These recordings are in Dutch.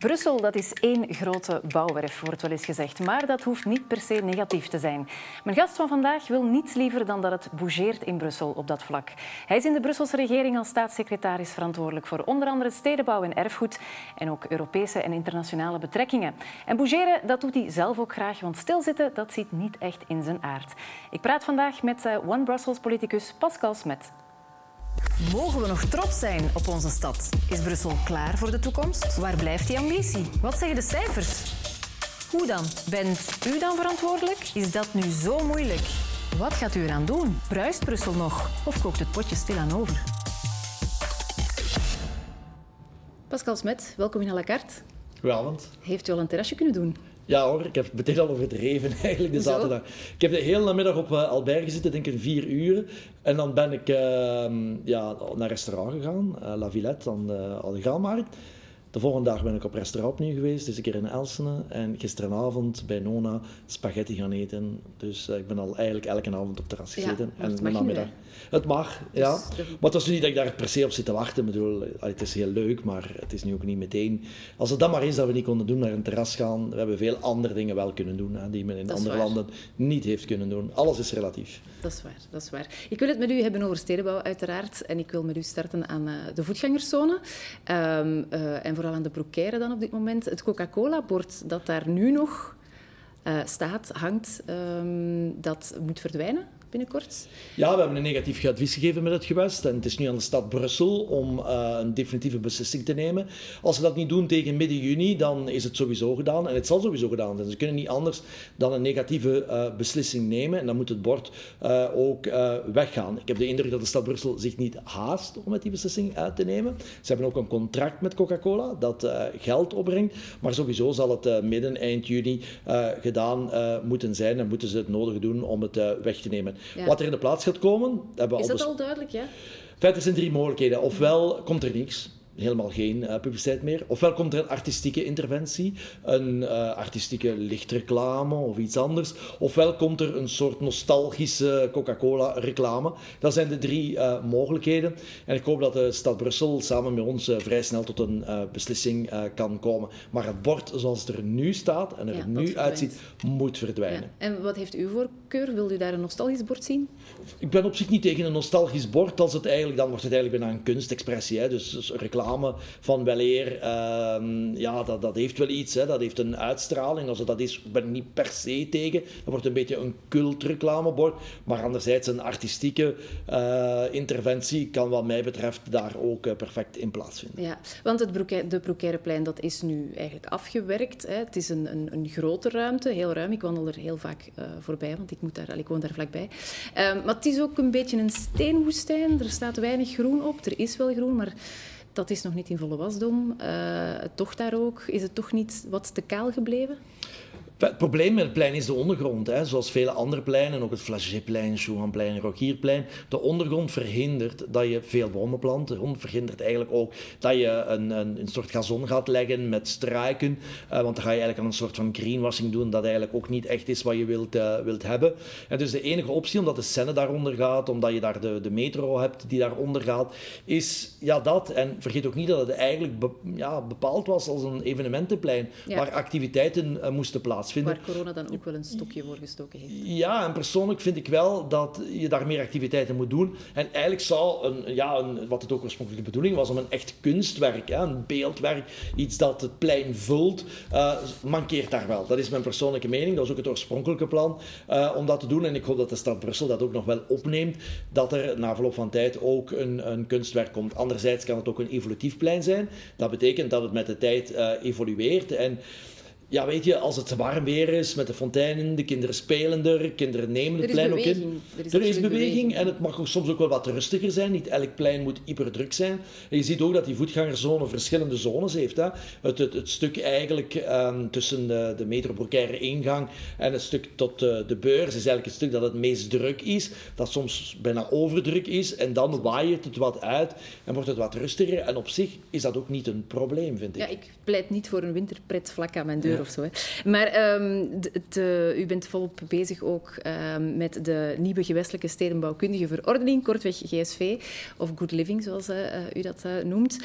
Brussel dat is één grote bouwwerf, wordt wel eens gezegd. Maar dat hoeft niet per se negatief te zijn. Mijn gast van vandaag wil niets liever dan dat het bougeert in Brussel op dat vlak. Hij is in de Brusselse regering als staatssecretaris verantwoordelijk voor onder andere stedenbouw en erfgoed en ook Europese en internationale betrekkingen. En bougeren, dat doet hij zelf ook graag, want stilzitten dat zit niet echt in zijn aard. Ik praat vandaag met eh, One Brussels politicus Pascal Smet. Mogen we nog trots zijn op onze stad? Is Brussel klaar voor de toekomst? Waar blijft die ambitie? Wat zeggen de cijfers? Hoe dan? Bent u dan verantwoordelijk? Is dat nu zo moeilijk? Wat gaat u eraan doen? Bruist Brussel nog? Of kookt het potje stilaan over? Pascal Smet, welkom in à la carte. Goedenavond. Heeft u al een terrasje kunnen doen? Ja hoor, ik heb meteen al overdreven eigenlijk de zaterdag. Ik heb de hele namiddag op uh, Albert gezeten, denk ik vier uur. En dan ben ik uh, ja, naar restaurant gegaan, uh, La Villette aan de, aan de Gaalmarkt. De volgende dag ben ik op restaurant opnieuw geweest, dus een keer in Elsene. En gisteravond bij Nona spaghetti gaan eten. Dus uh, ik ben al eigenlijk elke avond op terras gezeten. Ja, en het mag namiddag. Het mag, ja. Dus, maar het is niet dat ik daar per se op zit te wachten. Ik bedoel, het is heel leuk, maar het is nu ook niet meteen. Als het dan maar is dat we niet konden doen, naar een terras gaan. We hebben veel andere dingen wel kunnen doen, hè, die men in andere landen niet heeft kunnen doen. Alles is relatief. Dat is waar, dat is waar. Ik wil het met u hebben over stedenbouw, uiteraard. En ik wil met u starten aan uh, de voetgangerszone. Um, uh, en vooral aan de broekaire dan op dit moment. Het Coca-Cola-bord dat daar nu nog uh, staat, hangt, um, dat moet verdwijnen Ja, we hebben een negatief advies gegeven met het gewest. En het is nu aan de stad Brussel om uh, een definitieve beslissing te nemen. Als ze dat niet doen tegen midden juni, dan is het sowieso gedaan. En het zal sowieso gedaan zijn. Ze kunnen niet anders dan een negatieve uh, beslissing nemen. En dan moet het bord uh, ook weggaan. Ik heb de indruk dat de stad Brussel zich niet haast om met die beslissing uit te nemen. Ze hebben ook een contract met Coca-Cola dat geld opbrengt. Maar sowieso zal het midden, eind juni gedaan moeten zijn. En moeten ze het nodige doen om het weg te nemen. Ja. Wat er in de plaats gaat komen... Hebben we Is dat al duidelijk, ja? Feit, er zijn drie mogelijkheden. Ofwel komt er niks helemaal geen uh, publiciteit meer. Ofwel komt er een artistieke interventie, een uh, artistieke lichtreclame of iets anders. Ofwel komt er een soort nostalgische Coca-Cola-reclame. Dat zijn de drie uh, mogelijkheden. En ik hoop dat de stad Brussel samen met ons vrij snel tot een beslissing kan komen. Maar het bord zoals het er nu staat en er ja, nu uitziet, moet verdwijnen. Ja. En wat heeft uw voorkeur? Wilt u daar een nostalgisch bord zien? Ik ben op zich niet tegen een nostalgisch bord. Als het eigenlijk, dan wordt het eigenlijk bijna een kunstexpressie. Hè? Dus, dus reclame van weleer, uh, ja, dat, dat heeft wel iets, hè, dat heeft een uitstraling. Als het dat is, ben ik niet per se tegen. Dat wordt een beetje een cultreclamebord. Maar anderzijds, een artistieke uh, interventie kan wat mij betreft daar ook uh, perfect in plaatsvinden. Ja, want het Broeke de Broekeireplein dat is nu eigenlijk afgewerkt. Hè. Het is een, een, een, grote ruimte, heel ruim. Ik wandel er heel vaak uh, voorbij, want ik, moet daar, ik woon daar vlakbij. Ehm, maar het is ook een beetje een steenwoestijn. Er staat weinig groen op. Er is wel groen, maar dat is nog niet in volle wasdom. Uh, toch daar ook, is het toch niet wat te kaal gebleven? Het probleem met het plein is de ondergrond. Hè. Zoals vele andere pleinen, ook het Flagéplein, Chouanplein, Rokierplein. De ondergrond verhindert dat je veel bomen plant. De grond verhindert eigenlijk ook dat je een, een, een soort gazon gaat leggen met struiken. Uh, want dan ga je eigenlijk aan een soort van greenwashing doen dat eigenlijk ook niet echt is wat je wilt, uh, wilt hebben. En dus de enige optie, omdat de Senne daaronder gaat, omdat je daar de, de metro hebt die daaronder gaat, is ja dat. En vergeet ook niet dat het eigenlijk be, ja, bepaald was als een evenementenplein ja. waar activiteiten uh, moesten plaatsvinden. Waar corona dan ook wel een stokje voor gestoken heeft. Ja, en persoonlijk vind ik wel dat je daar meer activiteiten moet doen. En eigenlijk zou, een, ja, een, wat het ook oorspronkelijk de bedoeling was, om een echt kunstwerk, hè, een beeldwerk, iets dat het plein vult, uh, mankeert daar wel. Dat is mijn persoonlijke mening. Dat is ook het oorspronkelijke plan uh, om dat te doen. En ik hoop dat de stad Brussel dat ook nog wel opneemt, dat er na verloop van tijd ook een, een kunstwerk komt. Anderzijds kan het ook een evolutief plein zijn. Dat betekent dat het met de tijd uh, evolueert. En ja, weet je, als het warm weer is met de fonteinen, de kinderen spelen er, kinderen nemen het plein ook in. Er is, er is beweging en het mag soms ook wel wat rustiger zijn. Niet elk plein moet hyperdruk zijn. En je ziet ook dat die voetgangerzone verschillende zones heeft. Hè. Het, het, het stuk eigenlijk um, tussen de, de ingang en het stuk tot uh, de beurs is eigenlijk het stuk dat het meest druk is. Dat soms bijna overdruk is en dan waait het wat uit en wordt het wat rustiger. En op zich is dat ook niet een probleem, vind ik. Ja, ik pleit niet voor een winterpret vlak aan mijn deur Maar um, de, u bent volop bezig ook um, met de nieuwe gewestelijke stedenbouwkundige verordening, kortweg GSV, of Good Living, zoals uh, u dat noemt,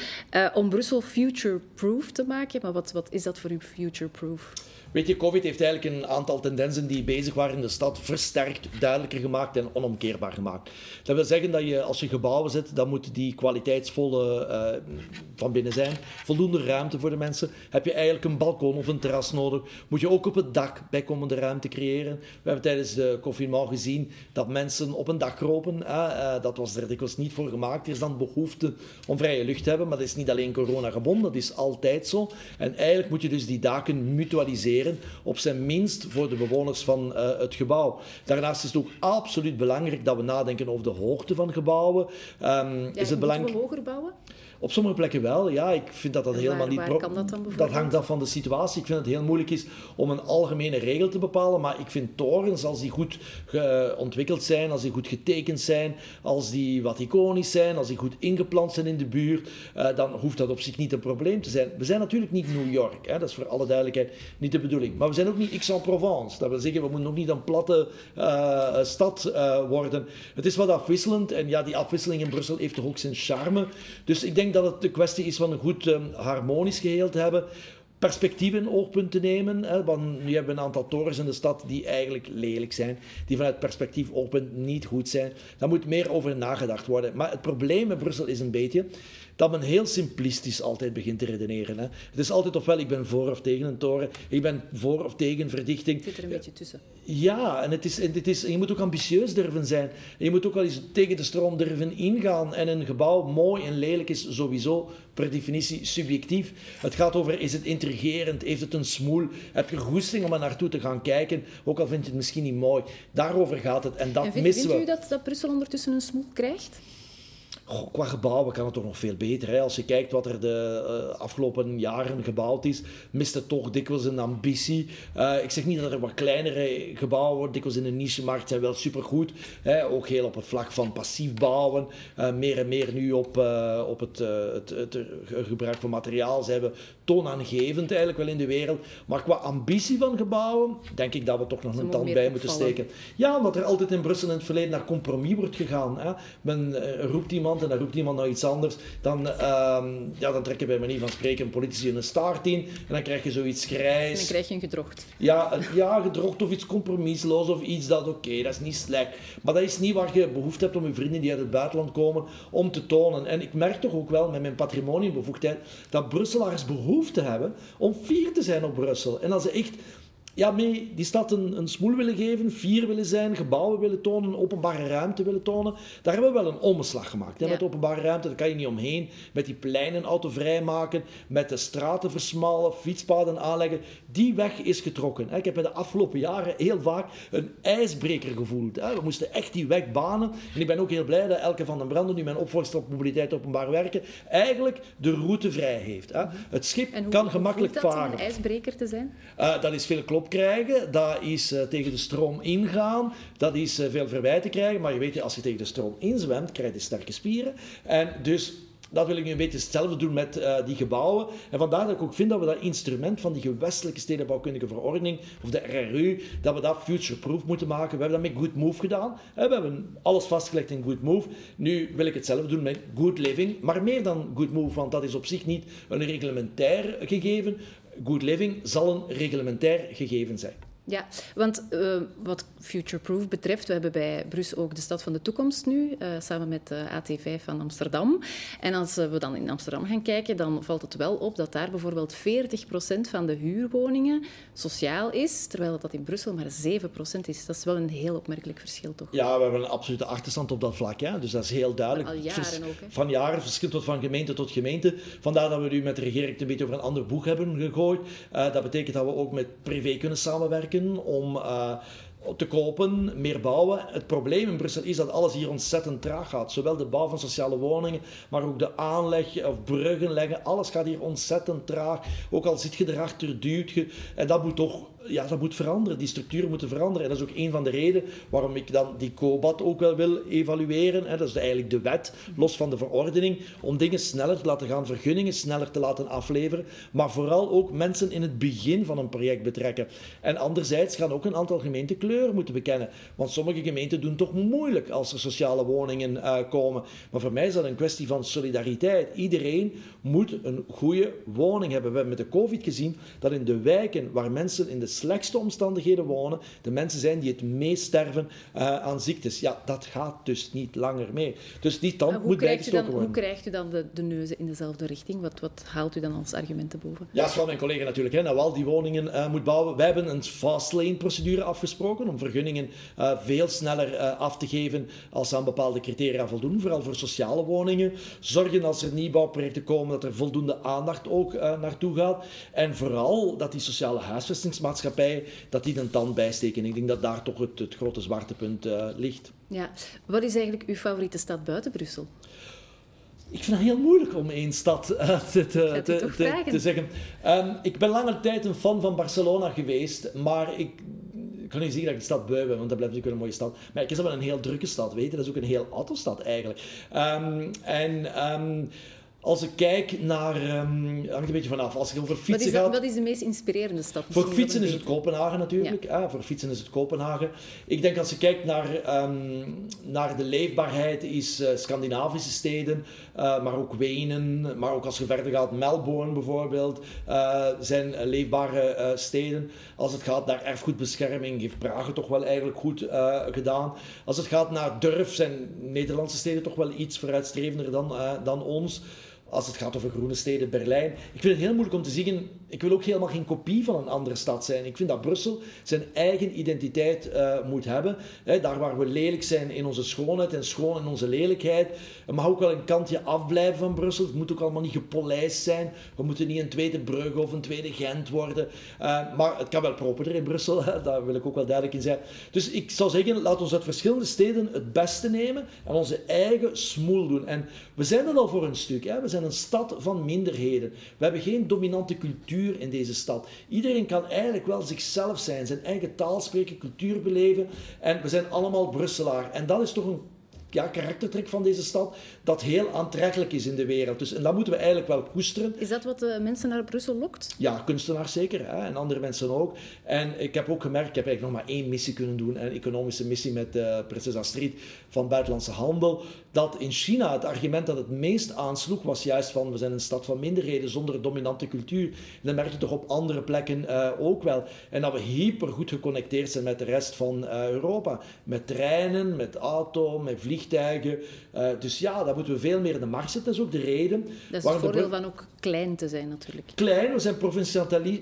om Brussel future-proof te maken. Maar wat, wat is dat voor u future-proof? Weet je, COVID heeft eigenlijk een aantal tendensen die bezig waren in de stad versterkt, duidelijker gemaakt en onomkeerbaar gemaakt. Dat wil zeggen dat je, als je gebouwen zet, dan moeten die kwaliteitsvolle uh, van binnen zijn. Voldoende ruimte voor de mensen. Heb je eigenlijk een balkon of een terras nodig, moet je ook op het dak bijkomende ruimte creëren. We hebben tijdens de confinement gezien dat mensen op een dak kropen. Uh, dat was er dikwijls niet voor gemaakt. Er is dan behoefte om vrije lucht te hebben, maar dat is niet alleen corona gebonden, dat is altijd zo. En eigenlijk moet je dus die daken mutualiseren op zijn minst voor de bewoners van uh, het gebouw. Daarnaast is het ook absoluut belangrijk dat we nadenken over de hoogte van gebouwen. Um, ja, is het belangrijk... we hoger bouwen? Op sommige plekken wel, ja. Ik vind dat dat helemaal niet... Waar kan dat dan Dat hangt af van de situatie. Ik vind het heel moeilijk is om een algemene regel te bepalen, maar ik vind torens, als die goed ontwikkeld zijn, als die goed getekend zijn, als die wat iconisch zijn, als die goed ingeplant zijn in de buurt, uh, dan hoeft dat op zich niet een probleem te zijn. We zijn natuurlijk niet New York, hè. dat is voor alle duidelijkheid niet de bedoeling. Maar we zijn ook niet Aix-en-Provence. Dat wil zeggen, we moeten nog niet een platte uh, stad uh, worden. Het is wat afwisselend en ja, die afwisseling in Brussel heeft toch ook zijn charme. Dus ik denk denk dat het de kwestie is van een goed um, harmonisch geheel te hebben. Perspectief in oogpunt te nemen. Hè, want nu hebben we een aantal torens in de stad die eigenlijk lelijk zijn. Die vanuit perspectief oogpunt niet goed zijn. Daar moet meer over nagedacht worden. Maar het probleem met Brussel is een beetje dat men heel simplistisch altijd begint te redeneren. Hè. Het is altijd ofwel ik ben voor of tegen een toren, ik ben voor of tegen verdichting. Het zit er een beetje tussen. Ja, en, het is, en, het is, en je moet ook ambitieus durven zijn. En je moet ook wel eens tegen de stroom durven ingaan. En een gebouw mooi en lelijk is sowieso per definitie subjectief. Het gaat over, is het intrigerend, heeft het een smoel, heb je goesting om er naartoe te gaan kijken, ook al vind je het misschien niet mooi. Daarover gaat het en dat en vind, missen vindt u dat, dat Brussel ondertussen een smoel krijgt? Goh, qua gebouwen kan het toch nog veel beter. Hè? Als je kijkt wat er de uh, afgelopen jaren gebouwd is, mist het toch dikwijls een ambitie. Uh, ik zeg niet dat er wat kleinere gebouwen worden, dikwijls in de niche-markt zijn wel supergoed. Hè? Ook heel op het vlak van passief bouwen. Uh, meer en meer nu op, op het, het, het, gebruik van materiaal zijn we toonaangevend eigenlijk wel in de wereld. Maar qua ambitie van gebouwen, denk ik dat we toch nog Ze een tand bij moeten steken. Ja, omdat er altijd in Brussel in het verleden naar compromis wordt gegaan. Hè? Men roept iemand en dan roept iemand naar iets anders, dan, uh, ja, dan trekken bij manier van spreken politici een staart in en dan krijg je zoiets grijs. En dan krijg je een gedrocht. Ja, ja gedrocht of iets compromisloos of iets dat oké, dat is niet slecht. Maar dat is niet waar je behoefte hebt om je vrienden die uit het buitenland komen om te tonen. En ik merk toch ook wel met mijn patrimoniumbevoegdheid dat Brusselaars behoefte hebben om fier te zijn op Brussel. En dat ze echt ja, mee die stad een, een smoel willen geven, vier willen zijn, gebouwen willen tonen, openbare ruimte willen tonen. Daar hebben we wel een omslag gemaakt. Met openbare ruimte, daar kan je niet omheen. Met die pleinen autovrij maken, met de straten versmalen, fietspaden aanleggen. Die weg is getrokken. Ik heb in de afgelopen jaren heel vaak een ijsbreker gevoeld. We moesten echt die weg banen. En ik ben ook heel blij dat Elke van den Branden, nu mijn opvolger op mobiliteit openbaar werken, eigenlijk de route vrij heeft. Het schip kan gemakkelijk dat varen. om een ijsbreker te zijn? Uh, dat is veel klop krijgen, dat is uh, tegen de stroom ingaan, dat is uh, veel verwijten krijgen. Maar je weet, als je tegen de stroom inzwemt, krijg je sterke spieren. En dus dat wil ik nu een beetje hetzelfde doen met uh, die gebouwen. En vandaar dat ik ook vind dat we dat instrument van die gewestelijke stedenbouwkundige verordening, of de RRU, dat we dat future-proof moeten maken. We hebben dat met Good Move gedaan. We hebben alles vastgelegd in Good Move. Nu wil ik hetzelfde doen met Good Living, maar meer dan Good Move, want dat is op zich niet een reglementair gegeven. Good living zal een reglementair gegeven zijn. Ja, want uh, wat Futureproof betreft, we hebben bij Brussel ook de stad van de toekomst nu, uh, samen met de AT5 van Amsterdam. En als we dan in Amsterdam gaan kijken, dan valt het wel op dat daar bijvoorbeeld 40% van de huurwoningen sociaal is, terwijl dat in Brussel maar 7% is. Dat is wel een heel opmerkelijk verschil, toch? Ja, we hebben een absolute achterstand op dat vlak, hè? dus dat is heel duidelijk. Al jaren ook, hè? Van jaren, verschilt wat van gemeente tot gemeente. Vandaar dat we nu met de regering een beetje over een ander boek hebben gegooid. Dat betekent dat we ook met privé kunnen samenwerken om uh, te kopen, meer bouwen. Het probleem in Brussel is dat alles hier ontzettend traag gaat. Zowel de bouw van sociale woningen, maar ook de aanleg of bruggen leggen. Alles gaat hier ontzettend traag. Ook al zit je erachter, duwt je. En dat moet toch ja, dat moet veranderen. Die structuren moeten veranderen. En dat is ook een van de redenen waarom ik dan die COBAT ook wel wil evalueren. Hè. Dat is eigenlijk de wet, los van de verordening, om dingen sneller te laten gaan, vergunningen sneller te laten afleveren. Maar vooral ook mensen in het begin van een project betrekken. En anderzijds gaan ook een aantal gemeenten kleur moeten bekennen. Want sommige gemeenten doen toch moeilijk als er sociale woningen uh, komen. Maar voor mij is dat een kwestie van solidariteit. Iedereen moet een goede woning hebben. We hebben met de COVID gezien dat in de wijken waar mensen in de slechtste omstandigheden wonen, de mensen zijn die het meest sterven uh, aan ziektes. Ja, dat gaat dus niet langer mee. Dus die tand moet bijgestoken worden. Hoe krijgt u dan de, de neuzen in dezelfde richting? Wat, wat haalt u dan als argumenten boven? Ja, van mijn collega natuurlijk. Hè, nou, die woningen uh, moet bouwen. Wij hebben een fast lane procedure afgesproken om vergunningen uh, veel sneller af te geven als ze aan bepaalde criteria voldoen. Vooral voor sociale woningen. Zorgen als er nieuwbouwprojecten komen dat er voldoende aandacht ook naartoe gaat. En vooral dat die sociale huisvestingsmaatschappijen dat die een tand bijsteken. Ik denk dat daar toch het, het grote zwaartepunt uh, ligt. Ja. Wat is eigenlijk uw favoriete stad buiten Brussel? Ik vind het heel moeilijk om één stad uh, te, te, te, te, zeggen. Um, ik ben lange tijd een fan van Barcelona geweest, maar ik, ik kan niet zeggen dat ik de stad beu ben, want dat blijft natuurlijk een mooie stad. Maar ik is wel een heel drukke stad, weet je. Dat is ook een heel autostad eigenlijk. Um, en... Um, als ik kijk naar, um, hangt een beetje vanaf, als je over fietsen wat is, gaat... Wat is de meest inspirerende stad? Voor fietsen is het Kopenhagen natuurlijk. Ja. Ah, voor fietsen is het Kopenhagen. Ik denk als je kijkt naar, um, naar de leefbaarheid, is uh, Scandinavische steden, uh, maar ook Wenen, maar ook als je verder gaat, Melbourne bijvoorbeeld, uh, zijn leefbare steden. Als het gaat naar erfgoedbescherming, heeft Praag toch wel eigenlijk goed gedaan. Als het gaat naar durf, zijn Nederlandse steden toch wel iets vooruitstrevender dan, dan ons als het gaat over groene steden, Berlijn. Ik vind het heel moeilijk om te zeggen, ik wil ook helemaal geen kopie van een andere stad zijn. Ik vind dat Brussel zijn eigen identiteit uh, moet hebben. daar waar we lelijk zijn in onze schoonheid en schoon in onze lelijkheid. Het mag ook wel een kantje afblijven van Brussel. Het moet ook allemaal niet gepolijst zijn. We moeten niet een tweede Brugge of een tweede Gent worden. Uh, maar het kan wel properder in Brussel, daar wil ik ook wel duidelijk in zijn. Dus ik zou zeggen, laat ons uit verschillende steden het beste nemen en onze eigen smoel doen. En we zijn er al voor een stuk. We zijn een stad van minderheden. We hebben geen dominante cultuur in deze stad. Iedereen kan eigenlijk wel zichzelf zijn, zijn eigen taal spreken, cultuur beleven. En we zijn allemaal Brusselaar. En dat is toch een ja, karaktertrek van deze stad dat heel aantrekkelijk is in de wereld. Dus, en dat moeten we eigenlijk wel koesteren. Is dat wat de mensen naar Brussel lokt? Ja, kunstenaars zeker. Hè, en andere mensen ook. En ik heb ook gemerkt, ik heb eigenlijk nog maar één missie kunnen doen. Een economische missie met uh, prinses Astrid van Buitenlandse Handel. Dat in China het argument dat het meest aansloeg was juist van we zijn een stad van minderheden zonder dominante cultuur. En dat merk je toch op andere plekken uh, ook wel. En dat we hyper goed geconnecteerd zijn met de rest van uh, Europa. Met treinen, met auto, met vliegtuigen. Uh, dus ja, daar moeten we veel meer in de markt zetten. Dat is ook de reden. Dat is het voordeel van ook klein te zijn natuurlijk. Klein, we zijn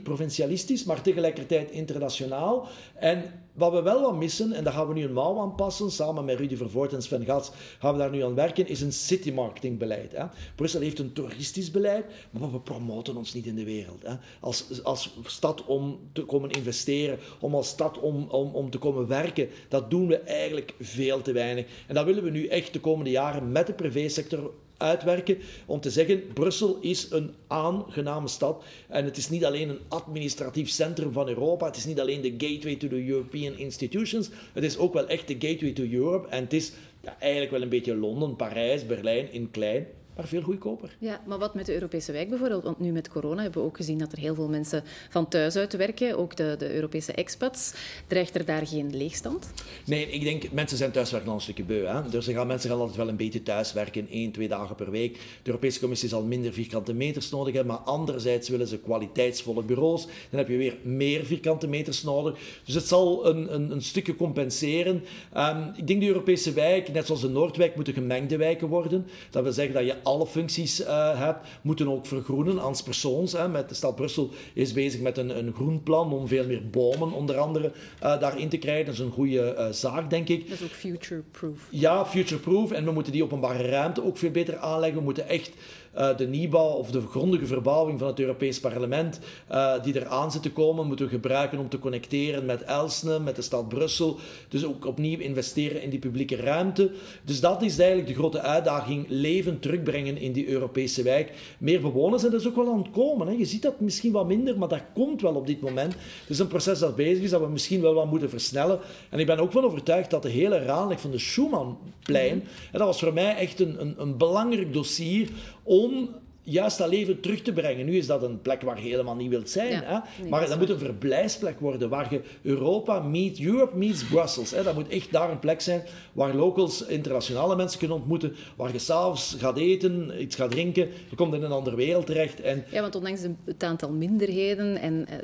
provincialistisch, maar tegelijkertijd internationaal. En wat we wel wat missen, en daar gaan we nu een mouw aan passen, samen met Rudy Vervoort en Sven Gats gaan we daar nu aan werken, is een city marketing beleid. Hè. Brussel heeft een toeristisch beleid, maar we promoten ons niet in de wereld. Hè. Als, als stad om te komen investeren, om als stad om, om, om te komen werken, dat doen we eigenlijk veel te weinig. En dat willen we nu echt de komende jaren met de privésector uitwerken om te zeggen, Brussel is een aangename stad. En het is niet alleen een administratief centrum van Europa, het is niet alleen de gateway to the European institutions, het is ook wel echt de gateway to Europe. En het is eigenlijk wel een beetje Londen, Parijs, Berlijn in klein maar veel goedkoper. Ja, maar wat met de Europese wijk bijvoorbeeld? Want nu met corona hebben we ook gezien dat er heel veel mensen van thuis uit werken, ook de, de Europese expats. Dreigt er daar geen leegstand? Nee, ik denk, mensen zijn thuiswerken al een stukje beu. Hè? Dus gaan, mensen gaan altijd wel een beetje thuiswerken, één, twee dagen per week. De Europese Commissie zal minder vierkante meters nodig hebben, maar anderzijds willen ze kwaliteitsvolle bureaus. Dan heb je weer meer vierkante meters nodig. Dus het zal een, een, een stukje compenseren. Um, ik denk de Europese wijk, net zoals de Noordwijk, moeten gemengde wijken worden. Dat wil zeggen dat je alle functies uh, hebt, moeten ook vergroenen als persoons. Hè. Met de stad Brussel is bezig met een, een groen plan om veel meer bomen onder andere uh, daarin te krijgen. Dat is een goede uh, zaak, denk ik. Dat is ook future-proof. Ja, future-proof. En we moeten die openbare ruimte ook veel beter aanleggen. We moeten echt uh, de nieuwbouw of de grondige verbouwing van het Europees Parlement, uh, die eraan zit te komen, moeten we gebruiken om te connecteren met Elsne, met de stad Brussel. Dus ook opnieuw investeren in die publieke ruimte. Dus dat is eigenlijk de grote uitdaging, leven terugbrengen in die Europese wijk. Meer bewoners en dat is ook wel aan het komen. Hè. Je ziet dat misschien wat minder, maar dat komt wel op dit moment. Het is een proces dat bezig is, dat we misschien wel wat moeten versnellen. En ik ben ook wel overtuigd dat de hele raadleg van de Schumannplein, en dat was voor mij echt een, een, een belangrijk dossier om juist dat leven terug te brengen. Nu is dat een plek waar je helemaal niet wilt zijn. hè? maar dat moet een verblijfsplek worden waar je Europa meet, Europe meets Brussels. Hè? Dat moet echt daar een plek zijn waar locals, internationale mensen kunnen ontmoeten, waar je s'avonds gaat eten, iets gaat drinken, je komt in een andere wereld terecht. En... Ja, want ondanks het aantal minderheden en, uh,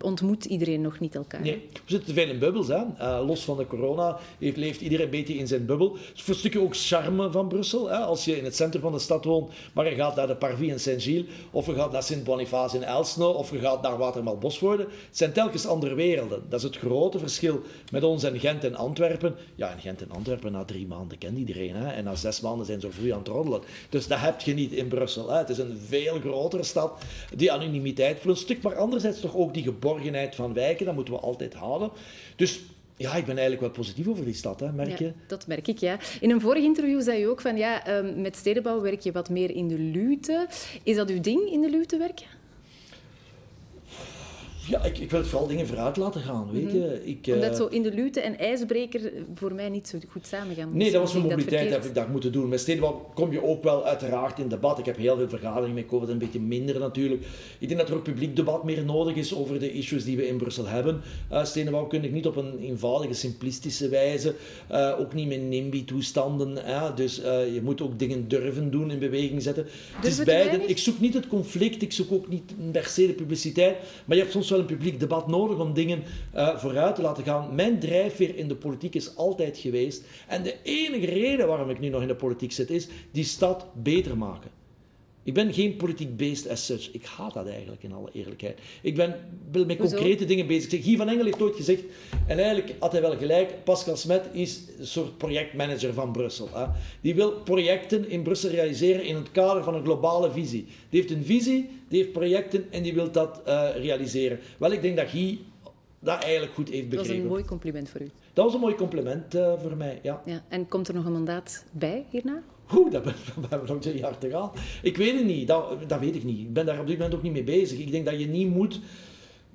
ontmoet iedereen nog niet elkaar. Nee, we zitten te veel in bubbels. Hè? Uh, los van de corona heeft, leeft iedereen een beetje in zijn bubbel. Het is voor een stukje ook charme van Brussel. Hè? Als je in het centrum van de stad woont, maar je gaat naar de In Saint-Gilles, of je gaat naar Sint-Boniface in Elsno, of je gaat naar Watermal-Bosvoorde. Het zijn telkens andere werelden. Dat is het grote verschil met ons en Gent en Antwerpen. Ja, in Gent en Antwerpen, na drie maanden kent iedereen. Hè? En na zes maanden zijn ze vroeg aan het roddelen. Dus dat heb je niet in Brussel. Hè? Het is een veel grotere stad. Die anonimiteit voor een stuk, maar anderzijds toch ook die geborgenheid van wijken. Dat moeten we altijd houden. Dus ja, ik ben eigenlijk wel positief over die stad, hè, merk je? Ja, dat merk ik, ja. In een vorig interview zei je ook van, ja, ehm, met stedenbouw werk je wat meer in de luwte. Is dat uw ding, in de luwte werken? Ja, ik, ik wil vooral dingen vooruit laten gaan, weet mhm. je. Ik, Omdat uh, zo in de lute en ijsbreker voor mij niet zo goed samen gaan. Nee, dat was mijn mobiliteit, heb ik dat moeten doen. Met stedenbouw kom je ook wel uiteraard in debat. Ik heb heel veel vergaderingen met COVID, een beetje minder natuurlijk. Ik denk dat er ook publiek debat meer nodig is over de issues die we in Brussel hebben. Uh, stedenbouw kun ik niet op een eenvoudige, simplistische wijze. Uh, ook niet met NIMBY-toestanden. Dus je moet ook dingen durven doen, in beweging zetten. Het is beide. Ik zoek niet het conflict, ik zoek ook niet per se de publiciteit. Maar je hebt soms wel een publiek debat nodig om dingen uh, vooruit te laten gaan. Mijn drijfveer in de politiek is altijd geweest. En de enige reden waarom ik nu nog in de politiek zit, is die stad beter maken. Ik ben geen politiek beest as such. Ik haat dat eigenlijk, in alle eerlijkheid. Ik ben met concrete dingen bezig. Guy van Engel heeft ooit gezegd, en eigenlijk had hij wel gelijk, Pascal Smet is een soort projectmanager van Brussel. Hè. Die wil projecten in Brussel realiseren in het kader van een globale visie. Die heeft een visie, die heeft projecten en die wil dat uh, realiseren. Wel, ik denk dat Guy dat eigenlijk goed heeft begrepen. Dat was een mooi compliment voor u. Dat was een mooi compliment uh, voor mij, ja. ja. En komt er nog een mandaat bij hierna? Oeh, dat hebben we nog een jaar te gaan. Ik weet het niet, dat, dat weet ik niet. Ik ben daar op dit moment ook niet mee bezig. Ik denk dat je niet moet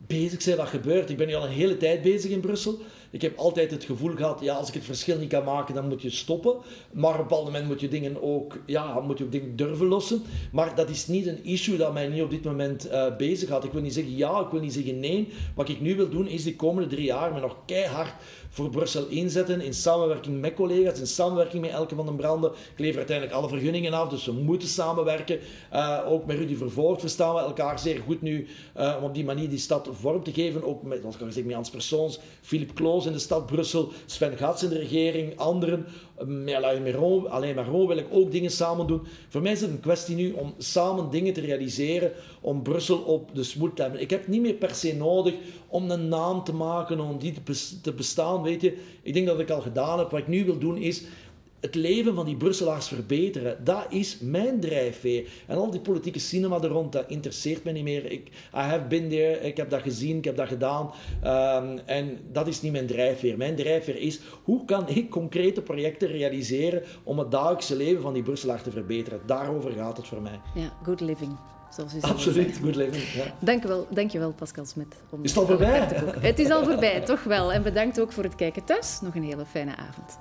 bezig zijn wat gebeurt. Ik ben nu al een hele tijd bezig in Brussel. Ik heb altijd het gevoel gehad, ja, als ik het verschil niet kan maken, dan moet je stoppen. Maar op een bepaald moment moet je dingen ook, ja, moet je ook dingen durven lossen. Maar dat is niet een issue dat mij niet op dit moment uh, bezig gaat. Ik wil niet zeggen ja, ik wil niet zeggen nee. Wat ik nu wil doen, is de komende drie jaar me nog keihard voor Brussel inzetten in samenwerking met collega's, in samenwerking met Elke van den Branden. Ik lever uiteindelijk alle vergunningen af, dus we moeten samenwerken. Uh, ook met Rudy Vervoort verstaan we elkaar zeer goed nu uh, om op die manier die stad vorm te geven. Ook met, zoals ik al gezegd, Hans Persoons, Philippe Kloos in de stad Brussel, Sven Gats in de regering, anderen. Alain Maron, Alain Maron wil ik ook dingen samen doen. Voor mij is het een kwestie nu om samen dingen te realiseren, om Brussel op de spoed te hebben. Ik heb niet meer per se nodig om een naam te maken, om die te bestaan, weet je. Ik denk dat ik al gedaan heb. Wat ik nu wil doen is het leven van die Brusselaars verbeteren. Dat is mijn drijfveer. En al die politieke cinema er rond, dat interesseert me niet meer. Ik, I have been there, ik heb dat gezien, ik heb dat gedaan. Um, en dat is niet mijn drijfveer. Mijn drijfveer is, hoe kan ik concrete projecten realiseren om het dagelijkse leven van die Brusselaar te verbeteren? Daarover gaat het voor mij. Ja, good living. Absoluut, good living. Ja. Dank, je wel, dank je wel, Pascal Smet. Is het al voorbij? Het is al voorbij, toch wel. En bedankt ook voor het kijken thuis. Nog een hele fijne avond.